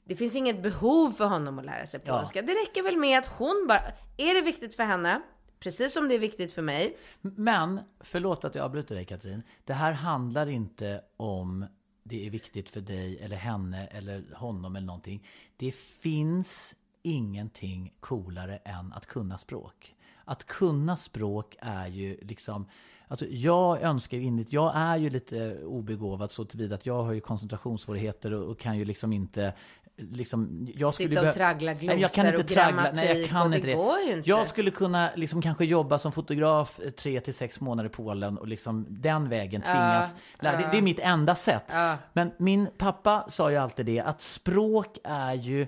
det finns inget behov för honom att lära sig Ja. polska. Det räcker väl med att hon bara, är det viktigt för henne, precis som det är viktigt för mig. Men, förlåt att jag avbryter dig Katrin. Det här handlar inte om det är viktigt för dig eller henne eller honom eller någonting. Det finns ingenting coolare än att kunna språk. Att kunna språk är ju liksom Alltså jag önskar ju inligt, jag är ju lite obegåvad så tillvida att jag har ju koncentrationssvårigheter och, och kan ju liksom inte Liksom, jag Sitta behö- och traggla Nej, jag kan glosor inte och traggla, nej, jag grammatik kan inte det. går ju inte. Jag skulle kunna liksom kanske jobba som fotograf eh, tre till sex månader i Polen och liksom den vägen tvingas lära. Det, det är mitt enda sätt. Ja. Men min pappa sa ju alltid det att språk är ju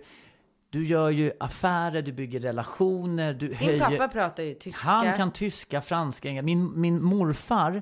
du gör ju affärer, du bygger relationer, du Din höjer... pappa pratar ju tyska. Han kan tyska, franska, engelska. Min, min morfar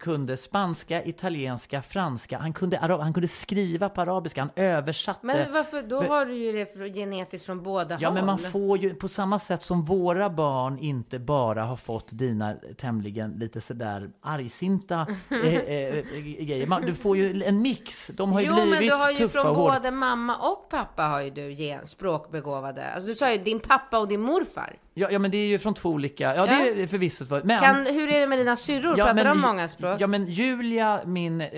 kunde spanska, italienska, franska. Han kunde, arab, han kunde skriva på arabiska, han översatte. Men varför, då har du ju det genetiskt från båda Ja, håll. men man får ju på samma sätt som våra barn inte bara har fått dina tämligen lite sådär argsinta eh, [laughs] eh, grejer. Man, du får ju en mix. De har ju jo, blivit men du har ju tuffa från både mamma och pappa har ju du gen, språkbegåvade. Alltså du sa ju din pappa och din morfar. Ja, ja, men det är ju från två olika... Ja, det är förvisso. för- Men, Kan, hur är det med dina syrror? Pratar de många språk? Ja, men Julia, min eh,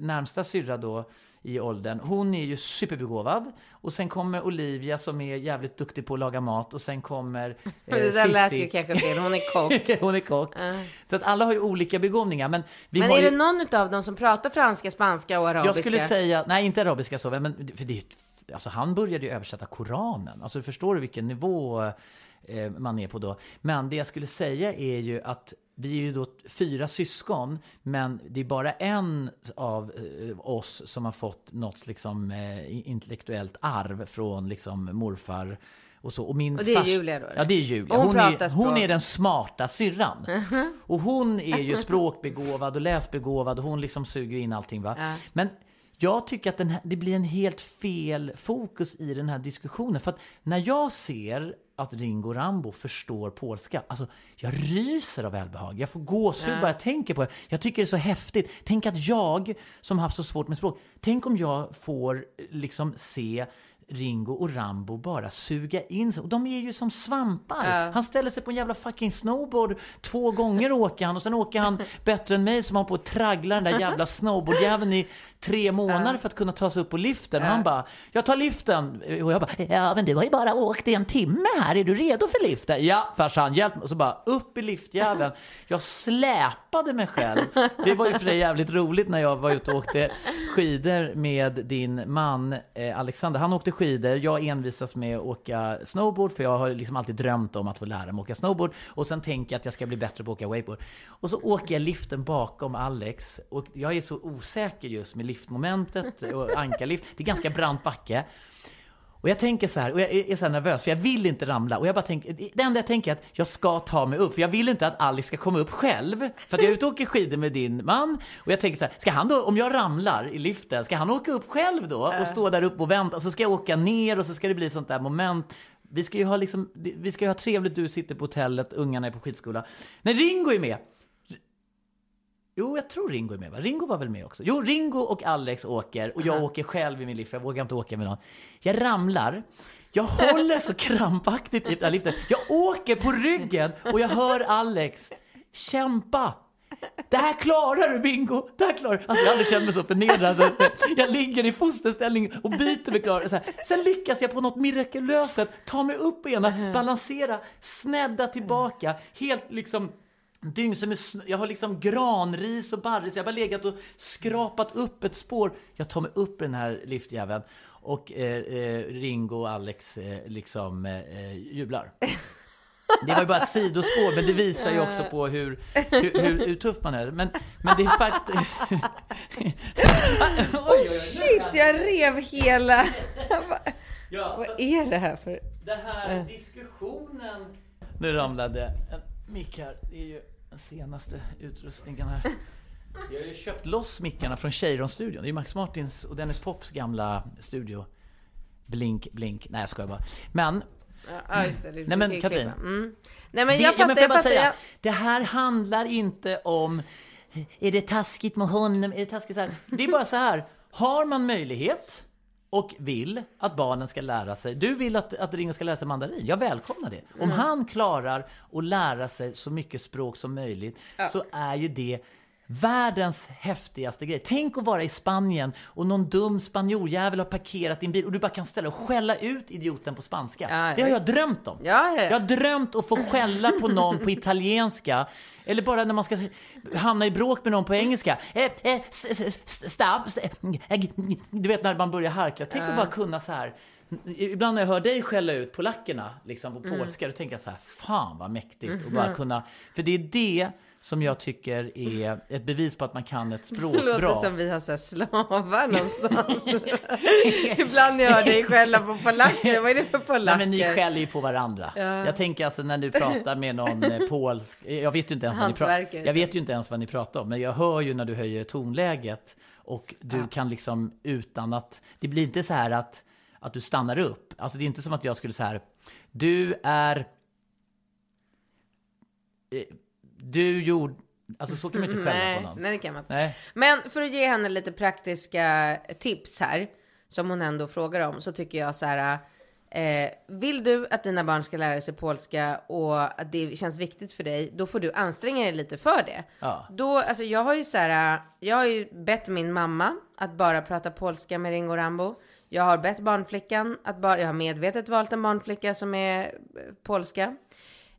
närmsta syrra då i åldern, hon är ju superbegåvad. Och sen kommer Olivia som är jävligt duktig på att laga mat. Och sen kommer [laughs] eh, det där lät Sissi. ju kanske fel, hon är kock. [laughs] hon är kock. Så att alla har ju olika begåvningar. Men, vi Men är ju, det någon av dem som pratar franska, spanska och arabiska? Jag skulle säga, nej inte arabiska så, men för det, är ett- alltså, han började ju översätta Koranen. Alltså förstår du vilken nivå man är på då? Men det jag skulle säga är ju att vi är ju då fyra syskon, men det är bara en av eh, oss som har fått något liksom eh, intellektuellt arv från liksom morfar och så. Och, min Och det är Julia då, eller? Ja, det är Julia. Hon Hon, är, hon är den smarta syrran. [laughs] Och hon är ju språkbegåvad och läsbegåvad och hon liksom suger in allting va. Ja. Men jag tycker att här, det blir en helt fel fokus i den här diskussionen. För att när jag ser att Ringo Rambo förstår polska, alltså jag ryser av välbehag. Jag får gåshud bara jag tänker på det. Jag tycker det är så häftigt. Tänk att jag, som haft så svårt med språk, tänk om jag får liksom se Ringo och Rambo bara suga in sig. Och de är ju som svampar. Ja. Han ställer sig på en jävla fucking snowboard två gånger åker han och sen åker han [laughs] bättre än mig som har på att traggla den där jävla snowboardjäveln i tre månader för att kunna ta sig upp på liften. Och han bara, jag tar liften. Och jag bara, ja men du har ju bara åkt i en timme här, är du redo för liften? Ja farsan, hjälp mig. Och så bara upp i liftjäveln. [laughs] Jag släpade mig själv. Det var ju för sig jävligt roligt när jag var ute och åkte skidor med din man eh, Alexander. Han åkte skidor, jag envisas med att åka snowboard för jag har liksom alltid drömt om att få lära mig åka snowboard. Och sen tänker jag att jag ska bli bättre på att åka wakeboard. Och så åker jag liften bakom Alex och jag är så osäker just med liftmomentet och ankarlift. Det är ganska brant backe. Och jag tänker så här, och jag är så här nervös för jag vill inte ramla. Och jag bara tänker, det enda jag tänker är att jag ska ta mig upp. För jag vill inte att Alex ska komma upp själv. För att jag är ute och åker skidor med din man. Och jag tänker så här, ska han då, om jag ramlar i liften, ska han åka upp själv då? Och stå där uppe och vänta. Så ska jag åka ner och så ska det bli sånt där moment. Vi ska ju ha liksom, vi ska ju ha trevligt, du sitter på hotellet, ungarna är på skidskola. Nej, Ringo är med! Jo, jag tror Ringo är med va? Ringo var väl med också? Jo, Ringo och Alex åker och jag åker själv i min lift, jag vågar inte åka med någon. Jag ramlar. Jag håller så krampaktigt i den här liften. Jag åker på ryggen och jag hör Alex kämpa. Det här klarar du Bingo! Det här klarar du! Alltså jag har aldrig känt mig så förnedrad. Jag ligger i fosterställning och biter mig klar. Så här. Sen lyckas jag på något mirakulöst sätt ta mig upp på ena, balansera, snedda tillbaka, helt liksom Dyngsel med snö. Jag har liksom granris och barris. Jag har bara legat och skrapat upp ett spår. Jag tar mig upp i den här liftjäveln. Och eh, eh, Ringo och Alex eh, liksom eh, jublar. Det var ju bara ett sidospår, men det visar ju också på hur, hur, hur, hur tuff man är. Men, men det är faktiskt... [laughs] oj. Shit, jag rev hela... Ja, Vad är det här för... det här diskussionen... Nu ramlade en mick här. Det är ju den senaste utrustningen här. Vi har ju köpt loss mickarna från Cheiron-studion. Det är ju Max Martins och Dennis Pops gamla studio. Blink, blink. Nej, jag skojar bara. Men Ja, just det. det Nej, men det- Katrin. Mm. Nej, men det, jag ja, fattar, men får jag fattar. säga, Jag... det här handlar inte om är det taskigt med honom, är det taskigt så här. Det är bara så här, har man möjlighet och vill att barnen ska lära sig, du vill att, att Ringo ska lära sig mandarin, jag välkomnar det. Om han klarar att lära sig så mycket språk som möjligt så är ju det Världens häftigaste grej. Tänk att vara i Spanien och någon dum spanjorjävel har parkerat din bil och du bara kan ställa och skälla ut idioten på spanska. Ja, det har jag drömt om. Ja, ja, ja. Jag har drömt att få skälla på någon på italienska. Eller bara när man ska hamna i bråk med någon på engelska. Stab, du vet när man börjar harkla. Tänk att bara kunna så här. Ibland när jag hör dig skälla ut polackerna liksom på Mm. polska, då tänker jag så här, fan vad mäktigt. Och bara kunna, för det är det som jag tycker är ett bevis på att man kan ett språk Det låter bra. som vi har så här slavar någonstans. [laughs] Ibland när jag hör dig skälla på polacker, vad är det för polacker? Nej, men ni skäller ju på varandra. Jag tänker alltså när du pratar med någon eh, polsk, jag vet ju inte ens vad ni pratar. Jag vet ju inte ens vad ni pratar om, men jag hör ju när du höjer tonläget och du Ja. kan liksom utan att, det blir inte så här att, att du stannar upp. Alltså det är inte som att jag skulle så här, du är, eh, du gjorde, alltså så kan man inte skälla nej, på någon. nej, det kan man inte. Nej. Men för att ge henne lite praktiska tips här, som hon ändå frågar om, så tycker jag så här. Eh, vill du att dina barn ska lära sig polska och att det känns viktigt för dig, då får du anstränga dig lite för det. Ja. Då, alltså jag har ju så här, jag har ju bett min mamma att bara prata polska med Ringo Rambo. Jag har bett barnflickan att bara, jag har medvetet valt en barnflicka som är eh, polska.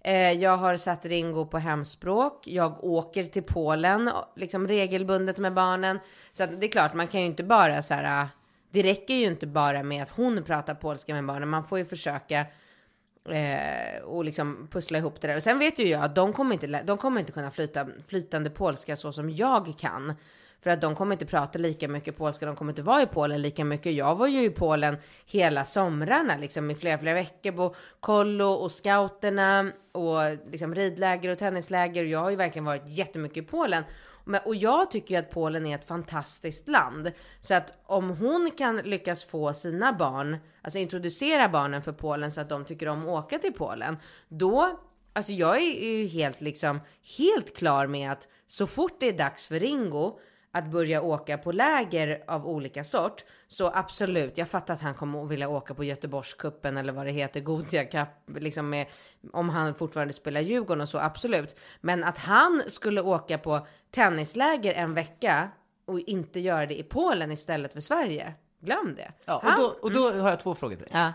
Eh, jag har satt Ringo på hemspråk. Jag åker till Polen liksom regelbundet med barnen. Så att det är klart, man kan ju inte bara så här. Ah, det räcker ju inte bara med att hon pratar polska med barnen. Man får ju försöka eh, och liksom pussla ihop det där. Och sen vet ju jag att de kommer inte, de kommer inte kunna flyta, flytande polska så som jag kan. För att de kommer inte prata lika mycket polska, de kommer inte vara i Polen lika mycket. Jag var ju i Polen hela somrarna, liksom i flera, flera veckor på kollo och scouterna och liksom ridläger och tennisläger. Jag har ju verkligen varit jättemycket i Polen. Men, och jag tycker ju att Polen är ett fantastiskt land. Så att om hon kan lyckas få sina barn, alltså introducera barnen för Polen så att de tycker om att åka till Polen, då Alltså jag är ju helt liksom helt klar med att så fort det är dags för Ringo att börja åka på läger av olika sort så absolut, jag fattar att han kommer att vilja åka på Göteborgskuppen eller vad det heter, Gothia Cup, liksom med, om han fortfarande spelar Djurgården och så, absolut. Men att han skulle åka på tennisläger en vecka och inte göra det i Polen istället för Sverige, glöm det. Ja, och, Han- då, och då har jag två frågor till dig. Ja.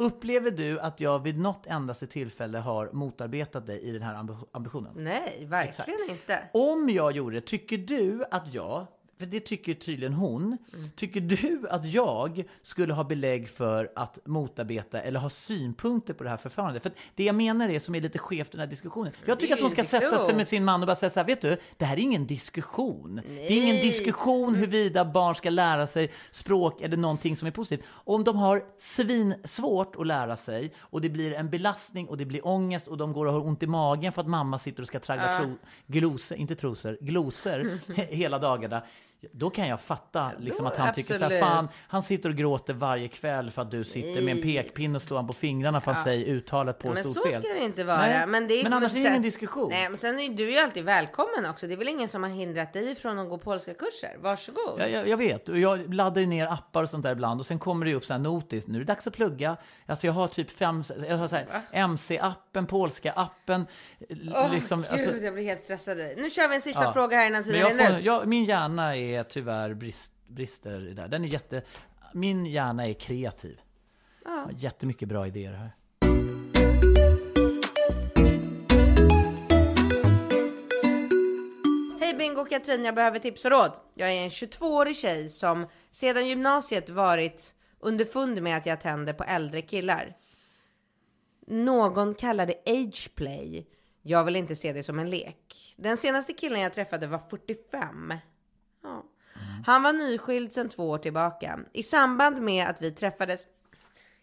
Upplever du att jag vid något endaste tillfälle har motarbetat dig i den här ambi- ambitionen? Nej, verkligen inte. Om jag gjorde det, tycker du att jag, för det tycker tydligen hon, tycker du att jag skulle ha belägg för att motarbeta eller ha synpunkter på det här förfarandet? För det jag menar är som är lite skevt i den här diskussionen. Jag tycker att hon ska sätta sig med sin man och bara säga så här, vet du, det här är ingen diskussion. Det är ingen diskussion huruvida barn ska lära sig språk eller någonting som är positivt. Om de har svinsvårt att lära sig och det blir en belastning och det blir ångest och de går och har ont i magen för att mamma sitter och ska traggla tro, glosor, inte trosor, glosor [laughs] he- hela dagarna. Då kan jag fatta liksom att han tycker så här, absolut. fan, han sitter och gråter varje kväll för att du sitter med en pekpinne och slår han på fingrarna för att säga uttalet på Men så ska det inte vara. Nej, Men, det är, men annars är det ingen diskussion. Nej, men sen är ju du ju alltid välkommen också. Det är väl ingen som har hindrat dig från att gå polska kurser. Varsågod. Ja, jag, jag vet, och jag laddar ju ner appar och sånt där ibland och sen kommer det upp så här notis, nu är det dags att plugga. Alltså jag har typ fem, jag har så här MC-appen, polska appen. l- Åh, liksom, gud, alltså, jag blir helt stressad. Nu kör vi en sista ja. fråga här innan Men tiden jag är får, jag, min hjärna är tyvärr brist, brister i det. Den är jätte, min hjärna är kreativ. Har jättemycket bra idéer här. Hej Bingo och Katrin, jag behöver tips och råd. Jag är en 22-årig tjej som sedan gymnasiet varit underfund med att jag tänder på äldre killar. Någon kallar det ageplay. Jag vill inte se det som en lek. Den senaste killen jag träffade var 45. Han var nyskild sedan två år tillbaka. I samband med att vi träffades...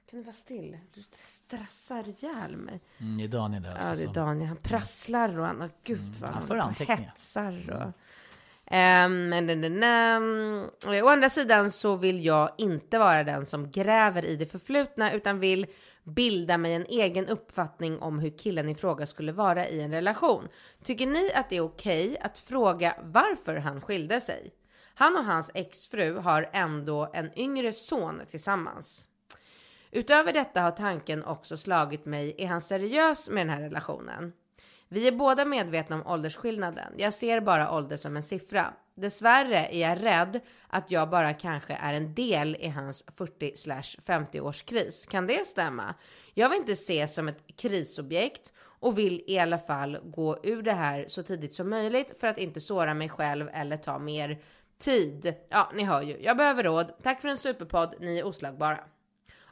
Kan du vara still? Du stressar ihjäl mig. Mm, det är Daniel alltså. Ja, det är Daniel. Han prasslar och han, oh, gud vad han han, hetsar. Och, Ehm, men, men, men, ehm, å andra sidan så vill jag inte vara den som gräver i det förflutna utan vill bilda mig en egen uppfattning om hur killen i fråga skulle vara i en relation. Tycker ni att det är okej att fråga varför han skilde sig? Han och hans exfru har ändå en yngre son tillsammans. Utöver detta har tanken också slagit mig, är han seriös med den här relationen? Vi är båda medvetna om åldersskillnaden. Jag ser bara ålder som en siffra. Dessvärre är jag rädd att jag bara kanske är en del i hans 40 års kris. Kan det stämma? Jag vill inte ses som ett krisobjekt och vill i alla fall gå ur det här så tidigt som möjligt för att inte såra mig själv eller ta mer tid. Ja, ni hör ju. Jag behöver råd. Tack för en superpodd. Ni är oslagbara.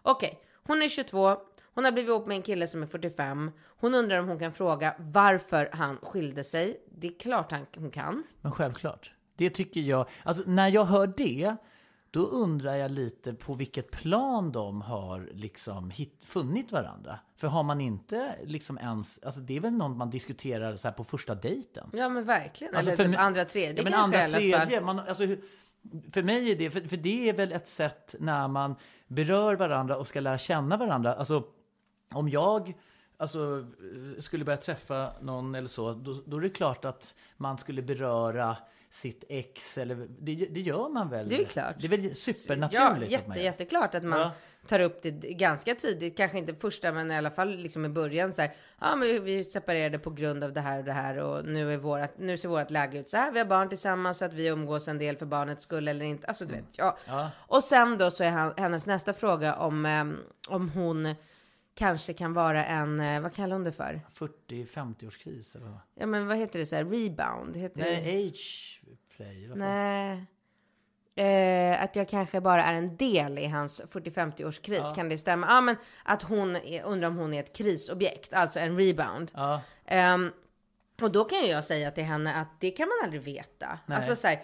Okej, hon är 22. Hon har blivit ihop med en kille som är 45. Hon undrar om hon kan fråga varför han skilde sig. Det är klart han, hon kan. Men självklart. Det tycker jag. Alltså när jag hör det, då undrar jag lite på vilket plan de har liksom hit, funnit varandra. För har man inte liksom ens, alltså det är väl något man diskuterar så på första dejten. Ja men verkligen. Alltså Eller för typ andra, tredje Ja, men kanske andra, i alla fall. tredje. Man, alltså, hur- för mig är det, för, för det är väl ett sätt när man berör varandra och ska lära känna varandra. Alltså om jag alltså, skulle börja träffa någon eller så, då, då är det klart att man skulle beröra sitt ex eller det, det gör man väl? Det är klart. Det är väl Ja, supernaturligt. att man jätte, gör. jätteklart att man Ja. tar upp det ganska tidigt. Kanske inte första, men i alla fall liksom i början så här. Ja, men vi separerade på grund av det här och det här och nu är vårat, nu ser vårt läge ut så här. Vi har barn tillsammans så att vi umgås en del för barnets skull eller inte. Alltså du vet, ja. Ja. Och sen då så är han, hennes nästa fråga om, ehm, om hon kanske kan vara en, eh, vad kallar hon det för? 40-50-årskris eller vad? Ja, men vad heter det så här? Rebound? Heter det? Nej, age play. vad fan? Nej. Eh, att jag kanske bara är en del i hans 40-50-årskris. Ja. Kan det stämma? Ja, men att hon är, undrar om hon är ett krisobjekt, alltså en rebound. Ja. Ehm, och då kan jag säga till henne att det kan man aldrig veta. Nej. Alltså så här,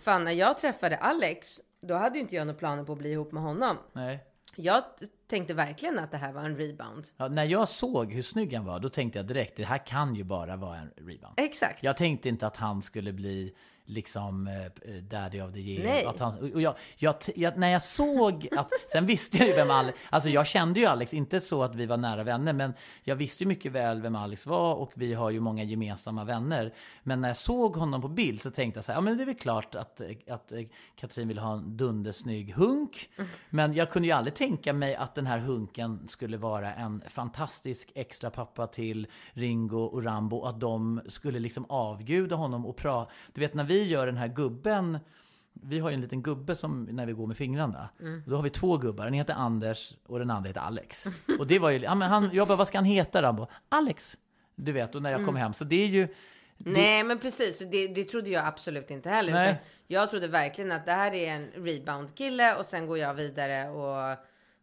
fan när jag träffade Alex, då hade ju inte jag några planer på att bli ihop med honom. Nej. Jag tänkte verkligen att det här var en rebound. Ja, när jag såg hur snygg han var, då tänkte jag direkt, det här kan ju bara vara en rebound. Exakt. Jag tänkte inte att han skulle bli liksom eh, daddy of the year. Nej. Att han, och jag, jag, jag, när jag såg att, [laughs] sen visste jag ju vem Alex, alltså jag kände ju Alex, inte så att vi var nära vänner, men jag visste ju mycket väl vem Alex var och vi har ju många gemensamma vänner. Men när jag såg honom på bild så tänkte jag så här, ja men det är väl klart att, att eh, Katrin vill ha en dundersnygg hunk. Men jag kunde ju aldrig tänka mig att den här hunken skulle vara en fantastisk extra pappa till Ringo och Rambo och att de skulle liksom avguda honom och prata. Du vet när vi gör den här gubben vi har ju en liten gubbe som när vi går med fingrarna. Då har vi två gubbar. Den heter Anders och den andra heter Alex. [laughs] Och det var ju, ja, men han, jag bara, vad ska han heta bara, Alex. Du vet, och när jag kom hem. Så det är ju, Nej, men precis. Det, det trodde jag absolut inte heller. Nej. Utan jag trodde verkligen att det här är en rebound-kille och sen går jag vidare och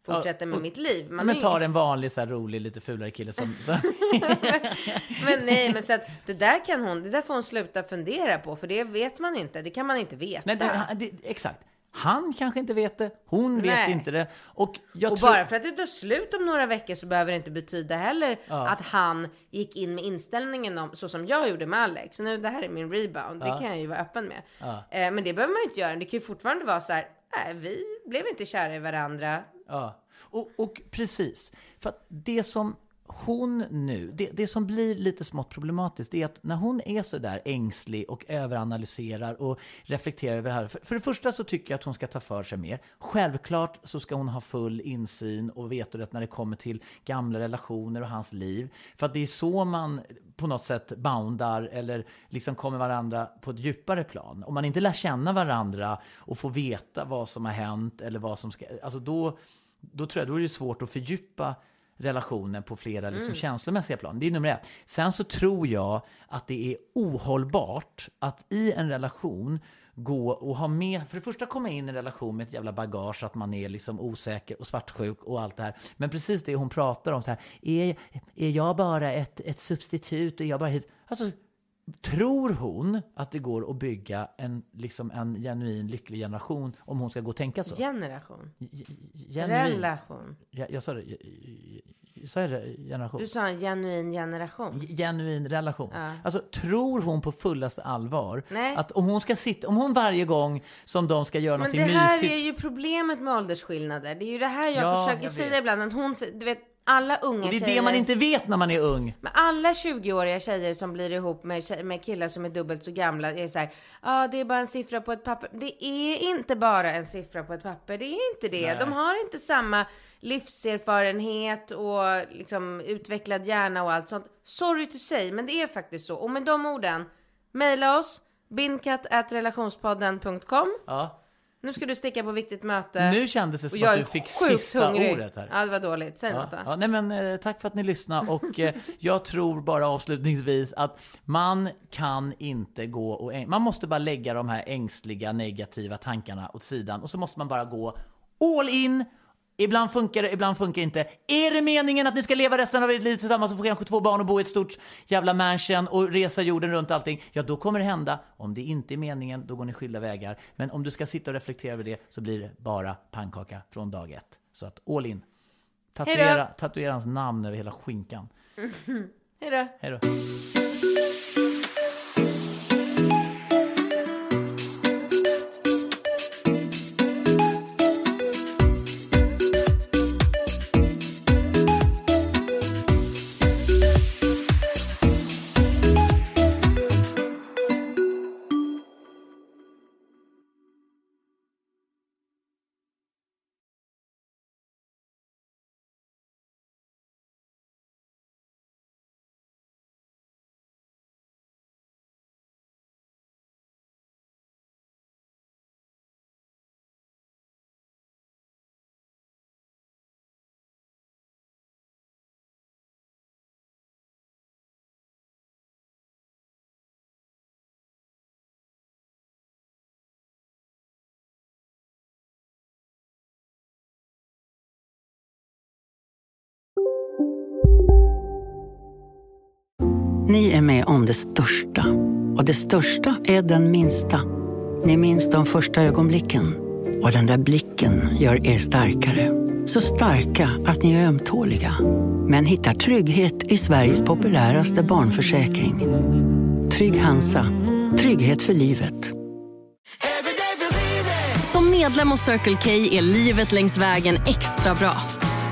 fortsätter med mitt liv. Man men tar en vanlig så här rolig, lite fulare kille som... [laughs] [laughs] Men nej, men så att det där kan hon, det där får hon sluta fundera på, för det vet man inte. Det kan man inte veta. nej, det, det, exakt. Han kanske inte vet det, hon vet Nej. inte det. Och och tror... bara för att det tar slut om några veckor så behöver det inte betyda heller Ja. att han gick in med inställningen om, så som jag gjorde med Alex. Så nu det här är min rebound, det Ja. kan jag ju vara öppen med. Ja. Eh, men det behöver man ju inte göra. Det kan ju fortfarande vara så här, nej, vi blev inte kära i varandra. Ja, och, och precis. För att det som hon nu, det, det som blir lite smått problematiskt, är att när hon är så där ängslig och överanalyserar och reflekterar över det här. För, för det första så tycker jag att hon ska ta för sig mer. Självklart så ska hon ha full insyn och vetorätt när det kommer till gamla relationer och hans liv. För att det är så man på något sätt boundar eller liksom kommer varandra på ett djupare plan. Om man inte lär känna varandra och får veta vad som har hänt eller vad som ska, alltså då då tror jag då är det svårt att fördjupa relationen på flera liksom, känslomässiga plan. Det är nummer ett. Sen så tror jag att det är ohållbart att i en relation gå och ha med, för det första komma in i en relation med ett jävla bagage, att man är liksom osäker och svartsjuk och allt det här. Men precis det hon pratar om, så här, är, är jag bara ett, ett substitut? Är jag bara hit? Alltså, Tror hon att det går att bygga en, liksom en genuin lycklig generation om hon ska gå och tänka så? Generation. Genuin. Relation. Jag, jag sa det, jag, jag, sa jag det? Generation? Du sa en genuin generation. Genuin relation. Ja. Alltså, tror hon på fullaste allvar Nej. att om hon ska sitta, om hon varje gång som de ska göra Men det någonting här mysigt. är ju problemet med åldersskillnader. Det är ju det här jag Ja, försöker säga ibland. Att hon, du vet, alla unga Och det är tjejer... det man inte vet när man är ung. Men alla 20-åriga tjejer som blir ihop med, tjej, med killar som är dubbelt så gamla är så här, ja ah, det är bara en siffra på ett papper. Det är inte bara en siffra på ett papper, det är inte det. De har inte samma livserfarenhet och liksom utvecklad hjärna och allt sånt. Sorry to say, men det är faktiskt så. Och med de orden, mejla oss, bindkatt.relationspodden.com. Ja. Nu ska du sticka på viktigt möte. Nu kändes det som att du fick sista hungrig. ordet här. Ja, det var dåligt. Säg Ja, något då. ja, nej men, eh, tack för att ni lyssnade och eh, jag tror bara avslutningsvis att man kan inte gå och man måste bara lägga de här ängsliga negativa tankarna åt sidan och så måste man bara gå all in Ibland funkar det, ibland funkar det inte. Är det meningen att ni ska leva resten av ert liv tillsammans och få kanske två barn och bo i ett stort jävla mansion och resa jorden runt och allting? Ja, då kommer det hända. Om det inte är meningen, då går ni skilda vägar. Men om du ska sitta och reflektera över det så blir det bara pannkaka från dag ett. Så att all in. Tatuera, tatuera hans namn över hela skinkan. [laughs] Hej då. Ni är med om det största. Och det största är den minsta. Ni minns de första ögonblicken. Och den där blicken gör er starkare. Så starka att ni är ömtåliga. Men hittar trygghet i Sveriges populäraste barnförsäkring. Trygg Hansa. Trygghet för livet. Som medlem hos Circle K är livet längs vägen extra bra.